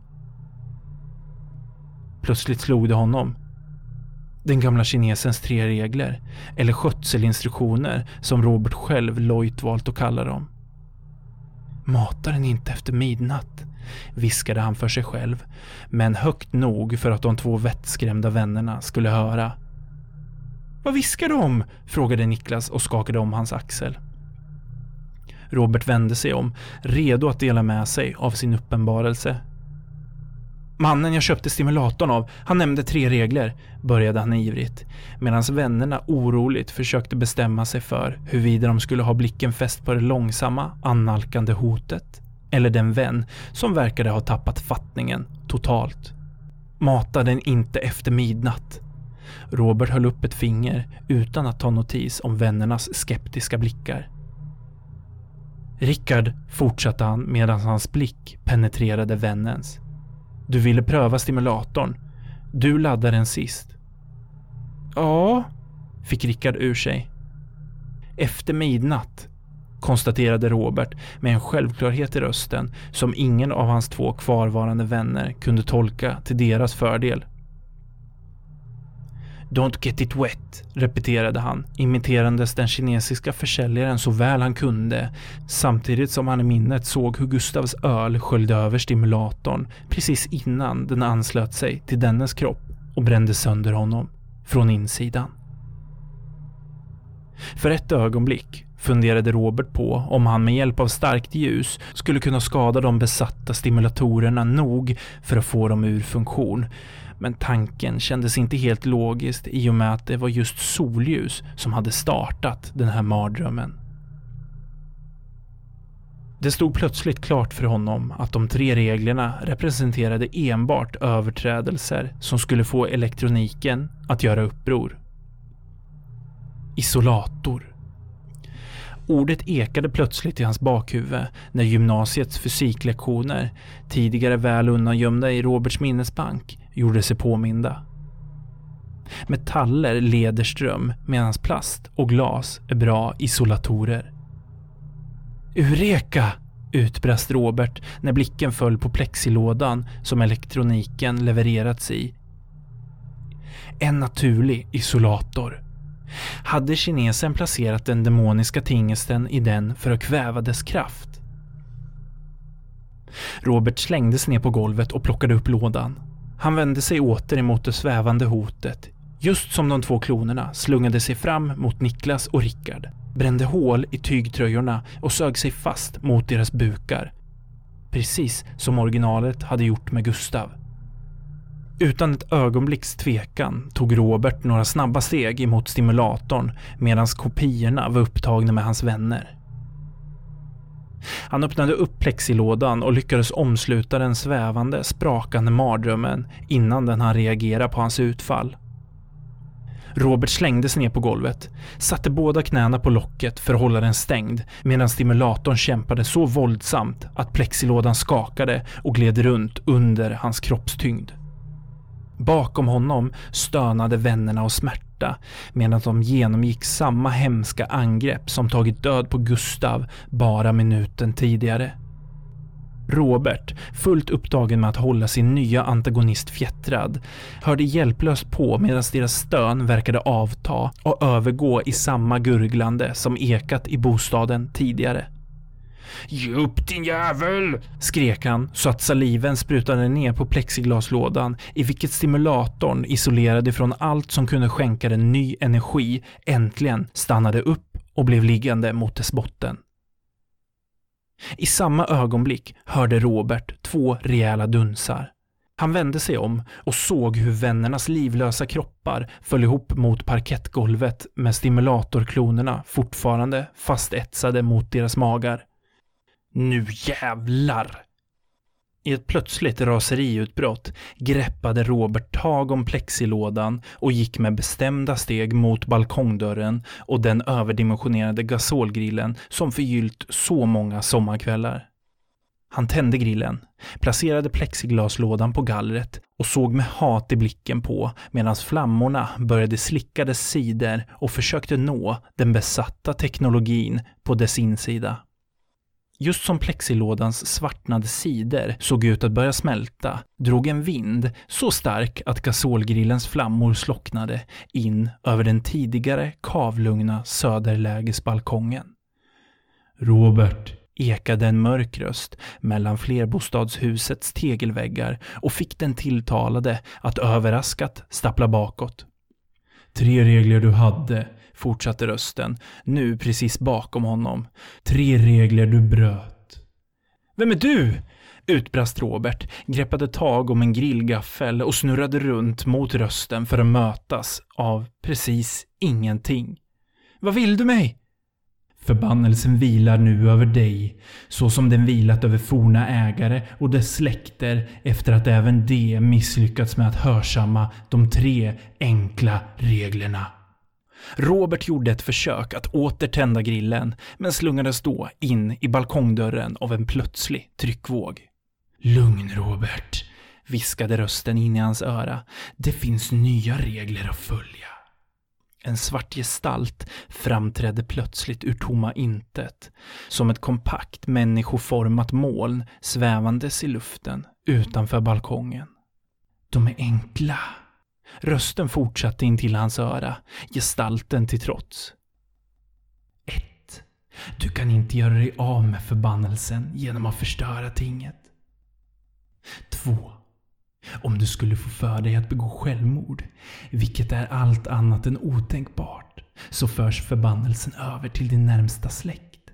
Plötsligt slog det honom. Den gamla kinesens tre regler, eller skötselinstruktioner som Robert själv lojt valt att kalla dem. Mata den inte efter midnatt, viskade han för sig själv, men högt nog för att de två vettskrämda vännerna skulle höra. Vad viskar de? frågade Niklas och skakade om hans axel. Robert vände sig om, redo att dela med sig av sin uppenbarelse. Mannen jag köpte stimulatorn av, han nämnde tre regler, började han ivrigt, medan vännerna oroligt försökte bestämma sig för huruvida de skulle ha blicken fäst på det långsamma, annalkande hotet eller den vän som verkade ha tappat fattningen totalt. Mata den inte efter midnatt. Robert höll upp ett finger utan att ta notis om vännernas skeptiska blickar. Rickard, fortsatte han medan hans blick penetrerade vännens. Du ville pröva stimulatorn. Du laddade den sist. Ja, fick Rickard ur sig. Efter midnatt, konstaterade Robert med en självklarhet i rösten som ingen av hans två kvarvarande vänner kunde tolka till deras fördel. Don't get it wet, repeterade han, imiterandes den kinesiska försäljaren så väl han kunde, samtidigt som han i minnet såg hur Gustavs öl sköljde över stimulatorn precis innan den anslöt sig till dennes kropp och brände sönder honom från insidan. För ett ögonblick funderade Robert på om han med hjälp av starkt ljus skulle kunna skada de besatta stimulatorerna nog för att få dem ur funktion. Men tanken kändes inte helt logiskt i och med att det var just solljus som hade startat den här mardrömmen. Det stod plötsligt klart för honom att de tre reglerna representerade enbart överträdelser som skulle få elektroniken att göra uppror. Isolator. Ordet ekade plötsligt i hans bakhuvud när gymnasiets fysiklektioner, tidigare väl undangömda i Roberts minnesbank, gjorde sig påminda. Metaller leder ström medan plast och glas är bra isolatorer. Eureka! utbrast Robert när blicken föll på plexilådan som elektroniken levererats i. En naturlig isolator. Hade kinesen placerat den demoniska tingesten i den för att kväva dess kraft? Robert slängdes ner på golvet och plockade upp lådan. Han vände sig åter emot det svävande hotet, just som de två klonerna slungade sig fram mot Niklas och Rickard, brände hål i tygtröjorna och sög sig fast mot deras bukar. Precis som originalet hade gjort med Gustav. Utan ett ögonblicks tvekan tog Robert några snabba steg emot stimulatorn medan kopiorna var upptagna med hans vänner. Han öppnade upp plexilådan och lyckades omsluta den svävande, sprakande mardrömmen innan den hann reagera på hans utfall. Robert slängdes ner på golvet, satte båda knäna på locket för att hålla den stängd medan stimulatorn kämpade så våldsamt att plexilådan skakade och gled runt under hans kroppstyngd. Bakom honom stönade vännerna av smärta medan de genomgick samma hemska angrepp som tagit död på Gustav bara minuten tidigare. Robert, fullt upptagen med att hålla sin nya antagonist fjättrad, hörde hjälplöst på medan deras stön verkade avta och övergå i samma gurglande som ekat i bostaden tidigare. Ge upp din jävel! skrek han så att saliven sprutade ner på plexiglaslådan i vilket stimulatorn isolerade från allt som kunde skänka den ny energi äntligen stannade upp och blev liggande mot dess botten. I samma ögonblick hörde Robert två rejäla dunsar. Han vände sig om och såg hur vännernas livlösa kroppar föll ihop mot parkettgolvet med stimulatorklonerna fortfarande fastetsade mot deras magar. Nu jävlar! I ett plötsligt raseriutbrott greppade Robert tag om plexilådan och gick med bestämda steg mot balkongdörren och den överdimensionerade gasolgrillen som förgyllt så många sommarkvällar. Han tände grillen, placerade plexiglaslådan på gallret och såg med hat i blicken på medan flammorna började slicka dess sidor och försökte nå den besatta teknologin på dess insida. Just som plexilådans svartnade sidor såg ut att börja smälta drog en vind så stark att gasolgrillens flammor slocknade in över den tidigare kavlugna söderlägesbalkongen. Robert ekade en mörk röst mellan flerbostadshusets tegelväggar och fick den tilltalade att överraskat stappla bakåt. Tre regler du hade fortsatte rösten, nu precis bakom honom. Tre regler du bröt. Vem är du? utbrast Robert, greppade tag om en grillgaffel och snurrade runt mot rösten för att mötas av precis ingenting. Vad vill du mig? Förbannelsen vilar nu över dig, så som den vilat över forna ägare och dess släkter efter att även de misslyckats med att hörsamma de tre enkla reglerna. Robert gjorde ett försök att åter tända grillen, men slungades då in i balkongdörren av en plötslig tryckvåg. Lugn Robert, viskade rösten in i hans öra. Det finns nya regler att följa. En svart gestalt framträdde plötsligt ur tomma intet, som ett kompakt människoformat moln svävandes i luften utanför balkongen. De är enkla, Rösten fortsatte in till hans öra, gestalten till trots. 1. Du kan inte göra dig av med förbannelsen genom att förstöra tinget. 2. Om du skulle få för dig att begå självmord, vilket är allt annat än otänkbart, så förs förbannelsen över till din närmsta släkt,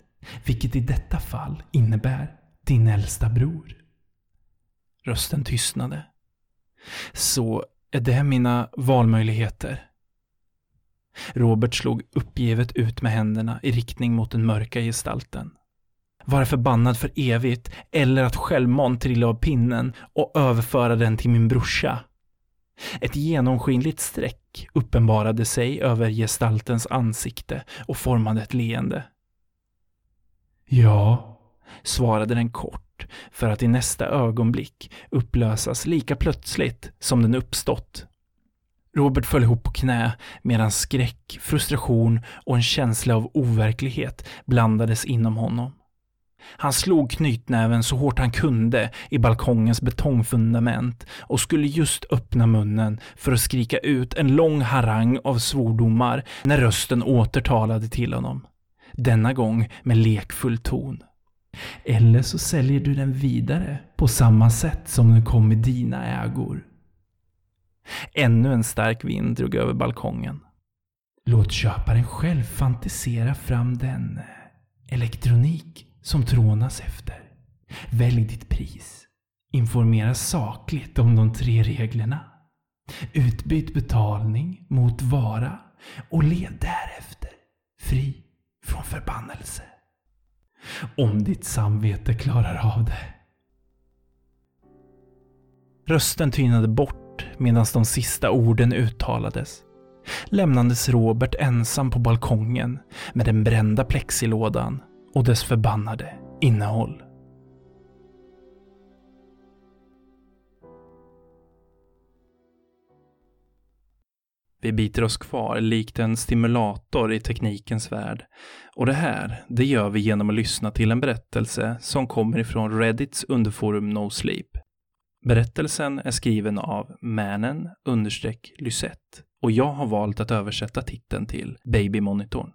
vilket i detta fall innebär din äldsta bror. Rösten tystnade. Så är det mina valmöjligheter? Robert slog uppgivet ut med händerna i riktning mot den mörka gestalten. Vara förbannad för evigt eller att självmant trilla av pinnen och överföra den till min brorsa. Ett genomskinligt streck uppenbarade sig över gestaltens ansikte och formade ett leende. Ja, svarade den kort för att i nästa ögonblick upplösas lika plötsligt som den uppstått. Robert föll ihop på knä medan skräck, frustration och en känsla av overklighet blandades inom honom. Han slog knytnäven så hårt han kunde i balkongens betongfundament och skulle just öppna munnen för att skrika ut en lång harang av svordomar när rösten återtalade till honom. Denna gång med lekfull ton. Eller så säljer du den vidare på samma sätt som den kom i dina ägor. Ännu en stark vind drog över balkongen. Låt köparen själv fantisera fram den eh, elektronik som trånas efter. Välj ditt pris. Informera sakligt om de tre reglerna. Utbyt betalning mot vara och lev därefter fri från förbannelse. Om ditt samvete klarar av det. Rösten tynade bort medan de sista orden uttalades. lämnandes Robert ensam på balkongen med den brända plexilådan och dess förbannade innehåll. Vi biter oss kvar likt en stimulator i teknikens värld. Och det här, det gör vi genom att lyssna till en berättelse som kommer ifrån Reddits underforum No Sleep. Berättelsen är skriven av mannen understreck Lysette och jag har valt att översätta titeln till Babymonitorn.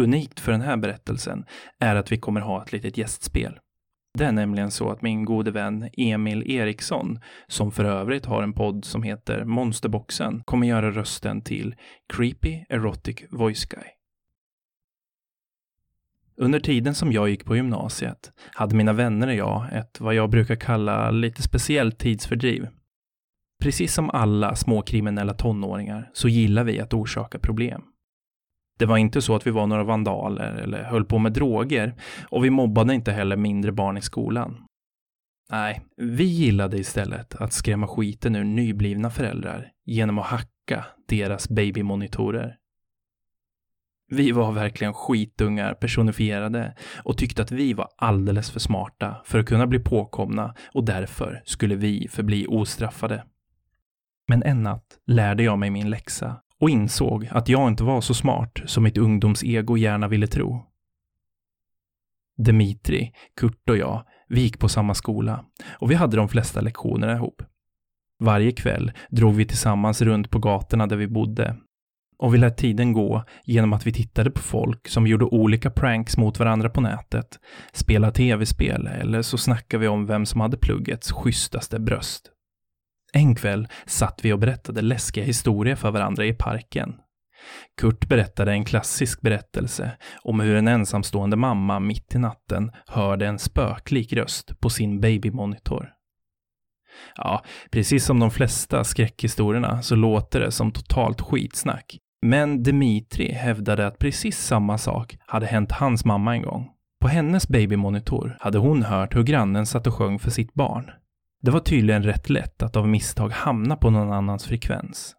Unikt för den här berättelsen är att vi kommer ha ett litet gästspel. Det är nämligen så att min gode vän Emil Eriksson, som för övrigt har en podd som heter Monsterboxen, kommer göra rösten till Creepy Erotic Voice Guy. Under tiden som jag gick på gymnasiet hade mina vänner och jag ett vad jag brukar kalla lite speciellt tidsfördriv. Precis som alla småkriminella tonåringar så gillar vi att orsaka problem. Det var inte så att vi var några vandaler eller höll på med droger och vi mobbade inte heller mindre barn i skolan. Nej, vi gillade istället att skrämma skiten ur nyblivna föräldrar genom att hacka deras babymonitorer. Vi var verkligen skitungar personifierade och tyckte att vi var alldeles för smarta för att kunna bli påkomna och därför skulle vi förbli ostraffade. Men en natt lärde jag mig min läxa och insåg att jag inte var så smart som mitt ungdomsego gärna ville tro. Dimitri, Kurt och jag, vi gick på samma skola och vi hade de flesta lektionerna ihop. Varje kväll drog vi tillsammans runt på gatorna där vi bodde och vi lät tiden gå genom att vi tittade på folk som gjorde olika pranks mot varandra på nätet, spelade tv-spel eller så snackade vi om vem som hade pluggets schysstaste bröst. En kväll satt vi och berättade läskiga historier för varandra i parken. Kurt berättade en klassisk berättelse om hur en ensamstående mamma mitt i natten hörde en spöklik röst på sin babymonitor. Ja, precis som de flesta skräckhistorierna så låter det som totalt skitsnack. Men Dimitri hävdade att precis samma sak hade hänt hans mamma en gång. På hennes babymonitor hade hon hört hur grannen satt och sjöng för sitt barn. Det var tydligen rätt lätt att av misstag hamna på någon annans frekvens.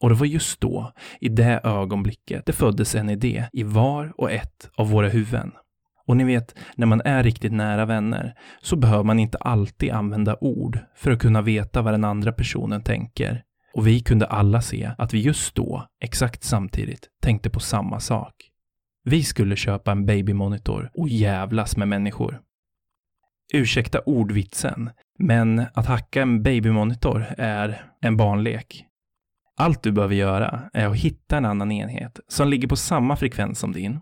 Och det var just då, i det ögonblicket, det föddes en idé i var och ett av våra huvuden. Och ni vet, när man är riktigt nära vänner så behöver man inte alltid använda ord för att kunna veta vad den andra personen tänker. Och vi kunde alla se att vi just då, exakt samtidigt, tänkte på samma sak. Vi skulle köpa en babymonitor och jävlas med människor. Ursäkta ordvitsen, men att hacka en babymonitor är en barnlek. Allt du behöver göra är att hitta en annan enhet som ligger på samma frekvens som din.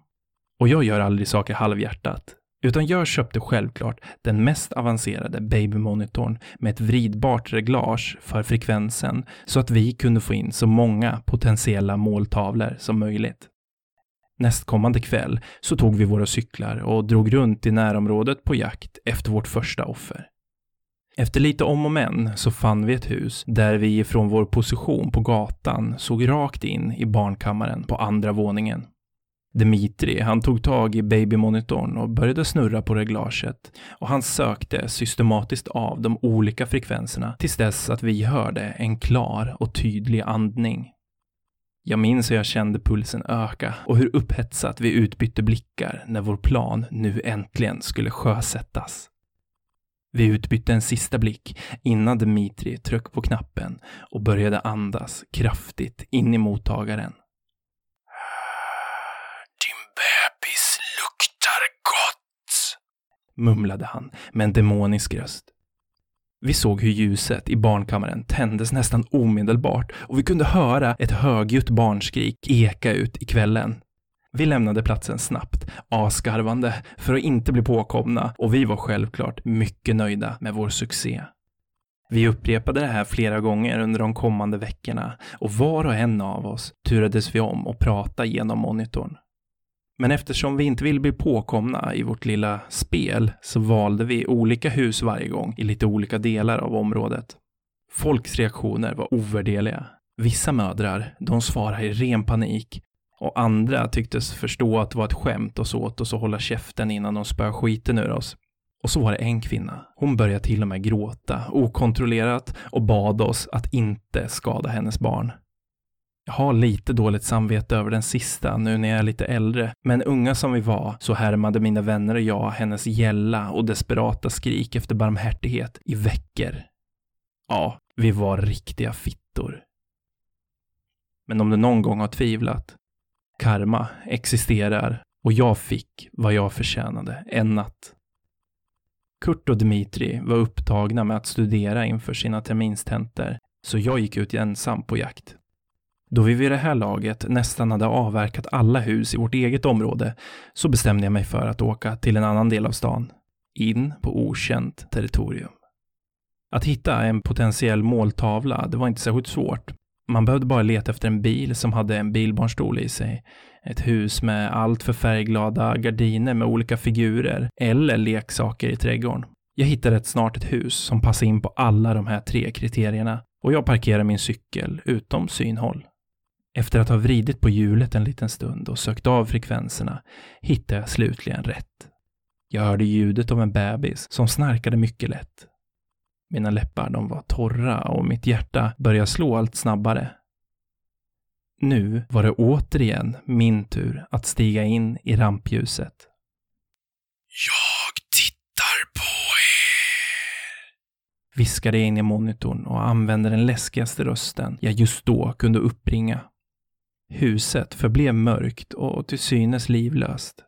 Och jag gör aldrig saker halvhjärtat, utan jag köpte självklart den mest avancerade babymonitorn med ett vridbart reglage för frekvensen så att vi kunde få in så många potentiella måltavlor som möjligt. Nästkommande kväll så tog vi våra cyklar och drog runt i närområdet på jakt efter vårt första offer. Efter lite om och men så fann vi ett hus där vi från vår position på gatan såg rakt in i barnkammaren på andra våningen. Dimitri, han tog tag i babymonitorn och började snurra på reglaget och han sökte systematiskt av de olika frekvenserna tills dess att vi hörde en klar och tydlig andning. Jag minns hur jag kände pulsen öka och hur upphetsat vi utbytte blickar när vår plan nu äntligen skulle sjösättas. Vi utbytte en sista blick innan Dmitri tryckte på knappen och började andas kraftigt in i mottagaren. Din bebis luktar gott. Mumlade han med en demonisk röst. Vi såg hur ljuset i barnkammaren tändes nästan omedelbart och vi kunde höra ett högljutt barnskrik eka ut i kvällen. Vi lämnade platsen snabbt, asgarvande, för att inte bli påkomna och vi var självklart mycket nöjda med vår succé. Vi upprepade det här flera gånger under de kommande veckorna och var och en av oss turades vi om att prata genom monitorn. Men eftersom vi inte ville bli påkomna i vårt lilla spel så valde vi olika hus varje gång i lite olika delar av området. Folks reaktioner var ovärderliga. Vissa mödrar, de svarade i ren panik och andra tycktes förstå att det var ett skämt och så åt oss att hålla käften innan de spöade skiten ur oss. Och så var det en kvinna. Hon började till och med gråta okontrollerat och bad oss att inte skada hennes barn. Jag har lite dåligt samvete över den sista nu när jag är lite äldre, men unga som vi var så härmade mina vänner och jag hennes gälla och desperata skrik efter barmhärtighet i veckor. Ja, vi var riktiga fittor. Men om du någon gång har tvivlat, karma existerar och jag fick vad jag förtjänade en natt. Kurt och Dmitri var upptagna med att studera inför sina terminstentor, så jag gick ut ensam på jakt. Då vi vid det här laget nästan hade avverkat alla hus i vårt eget område så bestämde jag mig för att åka till en annan del av stan, in på okänt territorium. Att hitta en potentiell måltavla, det var inte särskilt svårt. Man behövde bara leta efter en bil som hade en bilbarnstol i sig, ett hus med allt för färgglada gardiner med olika figurer eller leksaker i trädgården. Jag hittade rätt snart ett hus som passade in på alla de här tre kriterierna och jag parkerade min cykel utom synhåll. Efter att ha vridit på hjulet en liten stund och sökt av frekvenserna hittade jag slutligen rätt. Jag hörde ljudet av en bebis som snarkade mycket lätt. Mina läppar de var torra och mitt hjärta började slå allt snabbare. Nu var det återigen min tur att stiga in i rampljuset. Jag tittar på er. Viskade jag in i monitorn och använde den läskigaste rösten jag just då kunde uppringa. Huset förblev mörkt och till synes livlöst.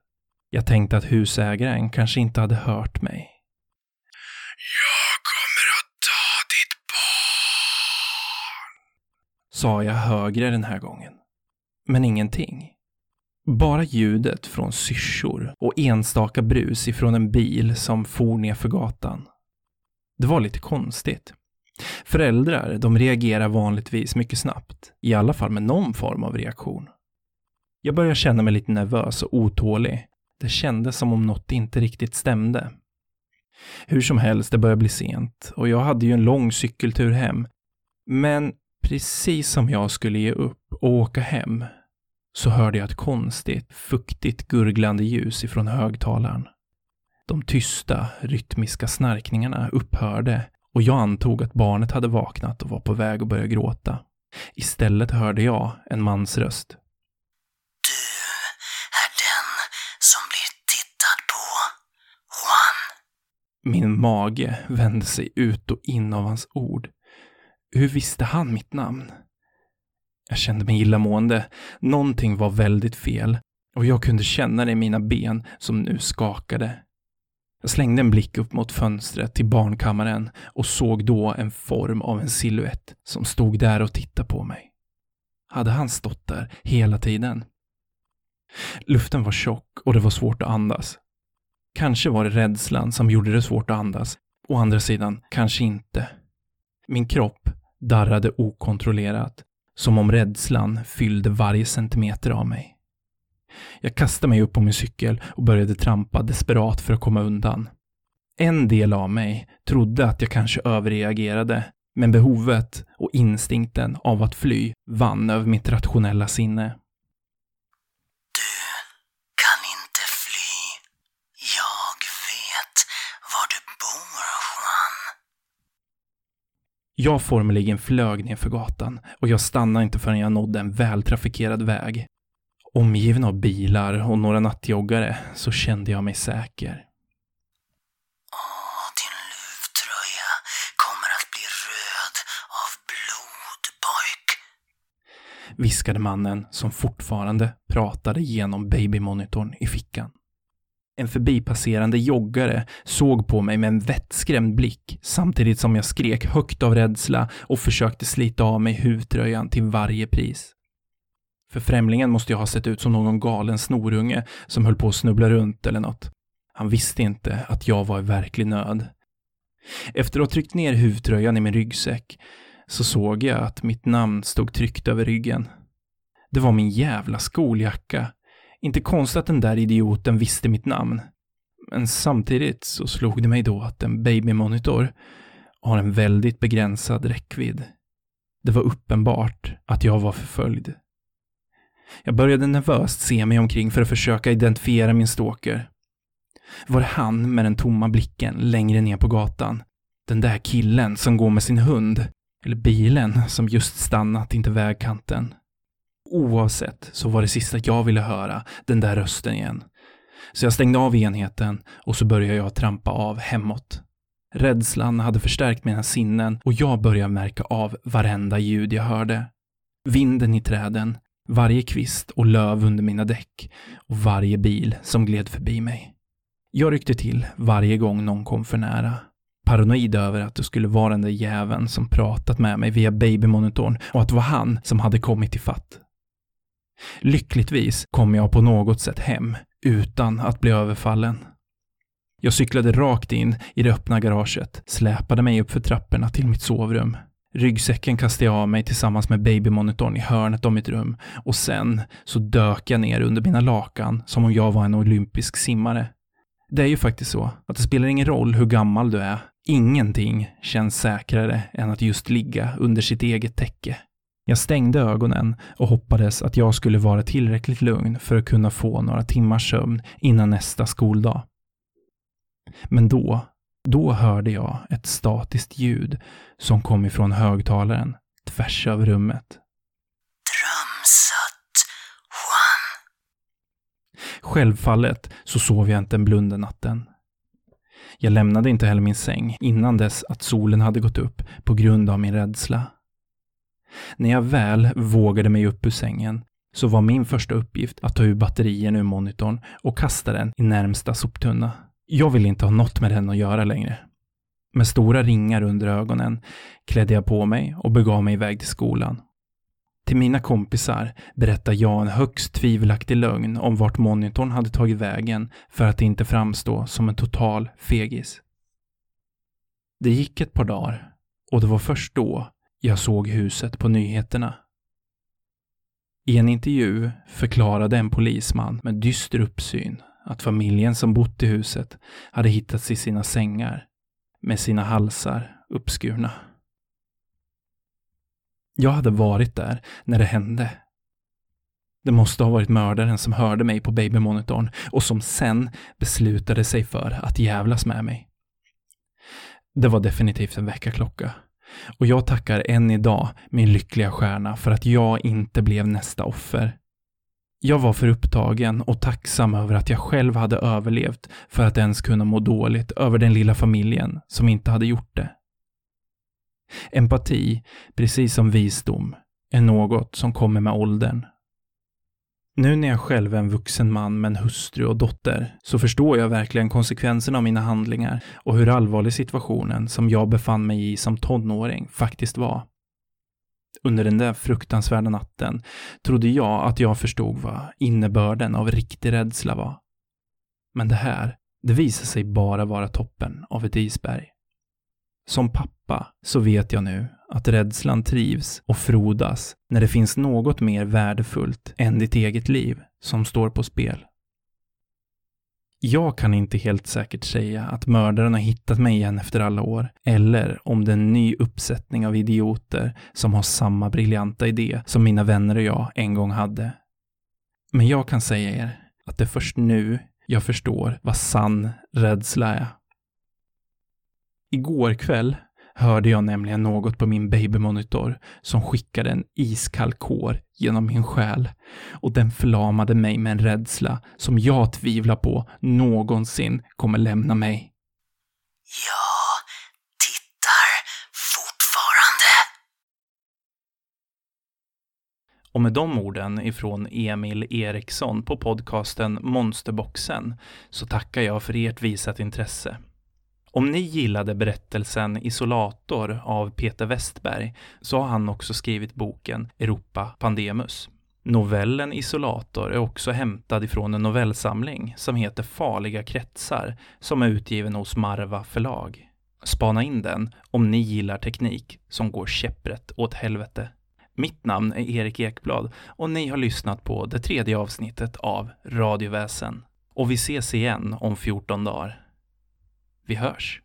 Jag tänkte att husägaren kanske inte hade hört mig. Jag kommer att ta ditt barn. Sa jag högre den här gången. Men ingenting. Bara ljudet från syrsor och enstaka brus ifrån en bil som for nerför gatan. Det var lite konstigt. Föräldrar, de reagerar vanligtvis mycket snabbt, i alla fall med någon form av reaktion. Jag började känna mig lite nervös och otålig. Det kändes som om något inte riktigt stämde. Hur som helst, det började bli sent och jag hade ju en lång cykeltur hem. Men precis som jag skulle ge upp och åka hem så hörde jag ett konstigt, fuktigt gurglande ljus ifrån högtalaren. De tysta, rytmiska snarkningarna upphörde och jag antog att barnet hade vaknat och var på väg att börja gråta. Istället hörde jag en mans röst. Du är den som blir tittad på, Juan. Min mage vände sig ut och in av hans ord. Hur visste han mitt namn? Jag kände mig illamående. Någonting var väldigt fel och jag kunde känna det i mina ben som nu skakade. Jag slängde en blick upp mot fönstret till barnkammaren och såg då en form av en siluett som stod där och tittade på mig. Hade han stått där hela tiden? Luften var tjock och det var svårt att andas. Kanske var det rädslan som gjorde det svårt att andas. Å andra sidan, kanske inte. Min kropp darrade okontrollerat, som om rädslan fyllde varje centimeter av mig. Jag kastade mig upp på min cykel och började trampa desperat för att komma undan. En del av mig trodde att jag kanske överreagerade, men behovet och instinkten av att fly vann över mitt rationella sinne. Du kan inte fly. Jag vet var du bor, Juan. Jag formligen flög ner för gatan och jag stannade inte förrän jag nådde en vältrafikerad väg. Omgiven av bilar och några nattjoggare så kände jag mig säker. Åh, din luvtröja kommer att bli röd av blod, pojk. Viskade mannen som fortfarande pratade genom babymonitorn i fickan. En förbipasserande joggare såg på mig med en vettskrämd blick samtidigt som jag skrek högt av rädsla och försökte slita av mig huvtröjan till varje pris. För främlingen måste jag ha sett ut som någon galen snorunge som höll på att snubbla runt eller något. Han visste inte att jag var i verklig nöd. Efter att ha tryckt ner huvtröjan i min ryggsäck så såg jag att mitt namn stod tryckt över ryggen. Det var min jävla skoljacka. Inte konstigt att den där idioten visste mitt namn. Men samtidigt så slog det mig då att en babymonitor har en väldigt begränsad räckvidd. Det var uppenbart att jag var förföljd. Jag började nervöst se mig omkring för att försöka identifiera min stalker. Var det han med den tomma blicken längre ner på gatan? Den där killen som går med sin hund? Eller bilen som just stannat intill vägkanten? Oavsett så var det sista jag ville höra den där rösten igen. Så jag stängde av enheten och så började jag trampa av hemåt. Rädslan hade förstärkt mina sinnen och jag började märka av varenda ljud jag hörde. Vinden i träden, varje kvist och löv under mina däck och varje bil som gled förbi mig. Jag ryckte till varje gång någon kom för nära. Paranoid över att det skulle vara den där jäveln som pratat med mig via babymonitorn och att det var han som hade kommit i fatt. Lyckligtvis kom jag på något sätt hem utan att bli överfallen. Jag cyklade rakt in i det öppna garaget, släpade mig upp för trapporna till mitt sovrum. Ryggsäcken kastade jag av mig tillsammans med babymonitorn i hörnet av mitt rum och sen så dök jag ner under mina lakan som om jag var en olympisk simmare. Det är ju faktiskt så att det spelar ingen roll hur gammal du är. Ingenting känns säkrare än att just ligga under sitt eget täcke. Jag stängde ögonen och hoppades att jag skulle vara tillräckligt lugn för att kunna få några timmars sömn innan nästa skoldag. Men då, då hörde jag ett statiskt ljud som kom ifrån högtalaren tvärs över rummet. Drömsött, Juan. Självfallet så sov jag inte en blund den natten. Jag lämnade inte heller min säng innan dess att solen hade gått upp på grund av min rädsla. När jag väl vågade mig upp ur sängen så var min första uppgift att ta ur batterien ur monitorn och kasta den i närmsta soptunna. Jag ville inte ha något med den att göra längre. Med stora ringar under ögonen klädde jag på mig och begav mig iväg till skolan. Till mina kompisar berättade jag en högst tvivelaktig lögn om vart monitorn hade tagit vägen för att inte framstå som en total fegis. Det gick ett par dagar och det var först då jag såg huset på nyheterna. I en intervju förklarade en polisman med dyster uppsyn att familjen som bott i huset hade hittats i sina sängar med sina halsar uppskurna. Jag hade varit där när det hände. Det måste ha varit mördaren som hörde mig på babymonitorn och som sen beslutade sig för att jävlas med mig. Det var definitivt en väckarklocka. Och jag tackar än idag min lyckliga stjärna för att jag inte blev nästa offer. Jag var för upptagen och tacksam över att jag själv hade överlevt för att ens kunna må dåligt över den lilla familjen som inte hade gjort det. Empati, precis som visdom, är något som kommer med åldern. Nu när jag själv är en vuxen man med en hustru och dotter så förstår jag verkligen konsekvenserna av mina handlingar och hur allvarlig situationen som jag befann mig i som tonåring faktiskt var. Under den där fruktansvärda natten trodde jag att jag förstod vad innebörden av riktig rädsla var. Men det här, det visade sig bara vara toppen av ett isberg. Som pappa så vet jag nu att rädslan trivs och frodas när det finns något mer värdefullt än ditt eget liv som står på spel. Jag kan inte helt säkert säga att mördaren har hittat mig igen efter alla år, eller om det är en ny uppsättning av idioter som har samma briljanta idé som mina vänner och jag en gång hade. Men jag kan säga er att det är först nu jag förstår vad sann rädsla är. Igår kväll hörde jag nämligen något på min babymonitor som skickade en iskall kår genom min själ och den förlamade mig med en rädsla som jag tvivlar på någonsin kommer lämna mig. Jag tittar fortfarande. Och med de orden ifrån Emil Eriksson på podcasten Monsterboxen så tackar jag för ert visat intresse. Om ni gillade berättelsen Isolator av Peter Westberg så har han också skrivit boken Europa Pandemus. Novellen Isolator är också hämtad ifrån en novellsamling som heter Farliga kretsar som är utgiven hos Marva förlag. Spana in den om ni gillar teknik som går käpprätt åt helvete. Mitt namn är Erik Ekblad och ni har lyssnat på det tredje avsnittet av Radioväsen. Och vi ses igen om 14 dagar. Vi hörs.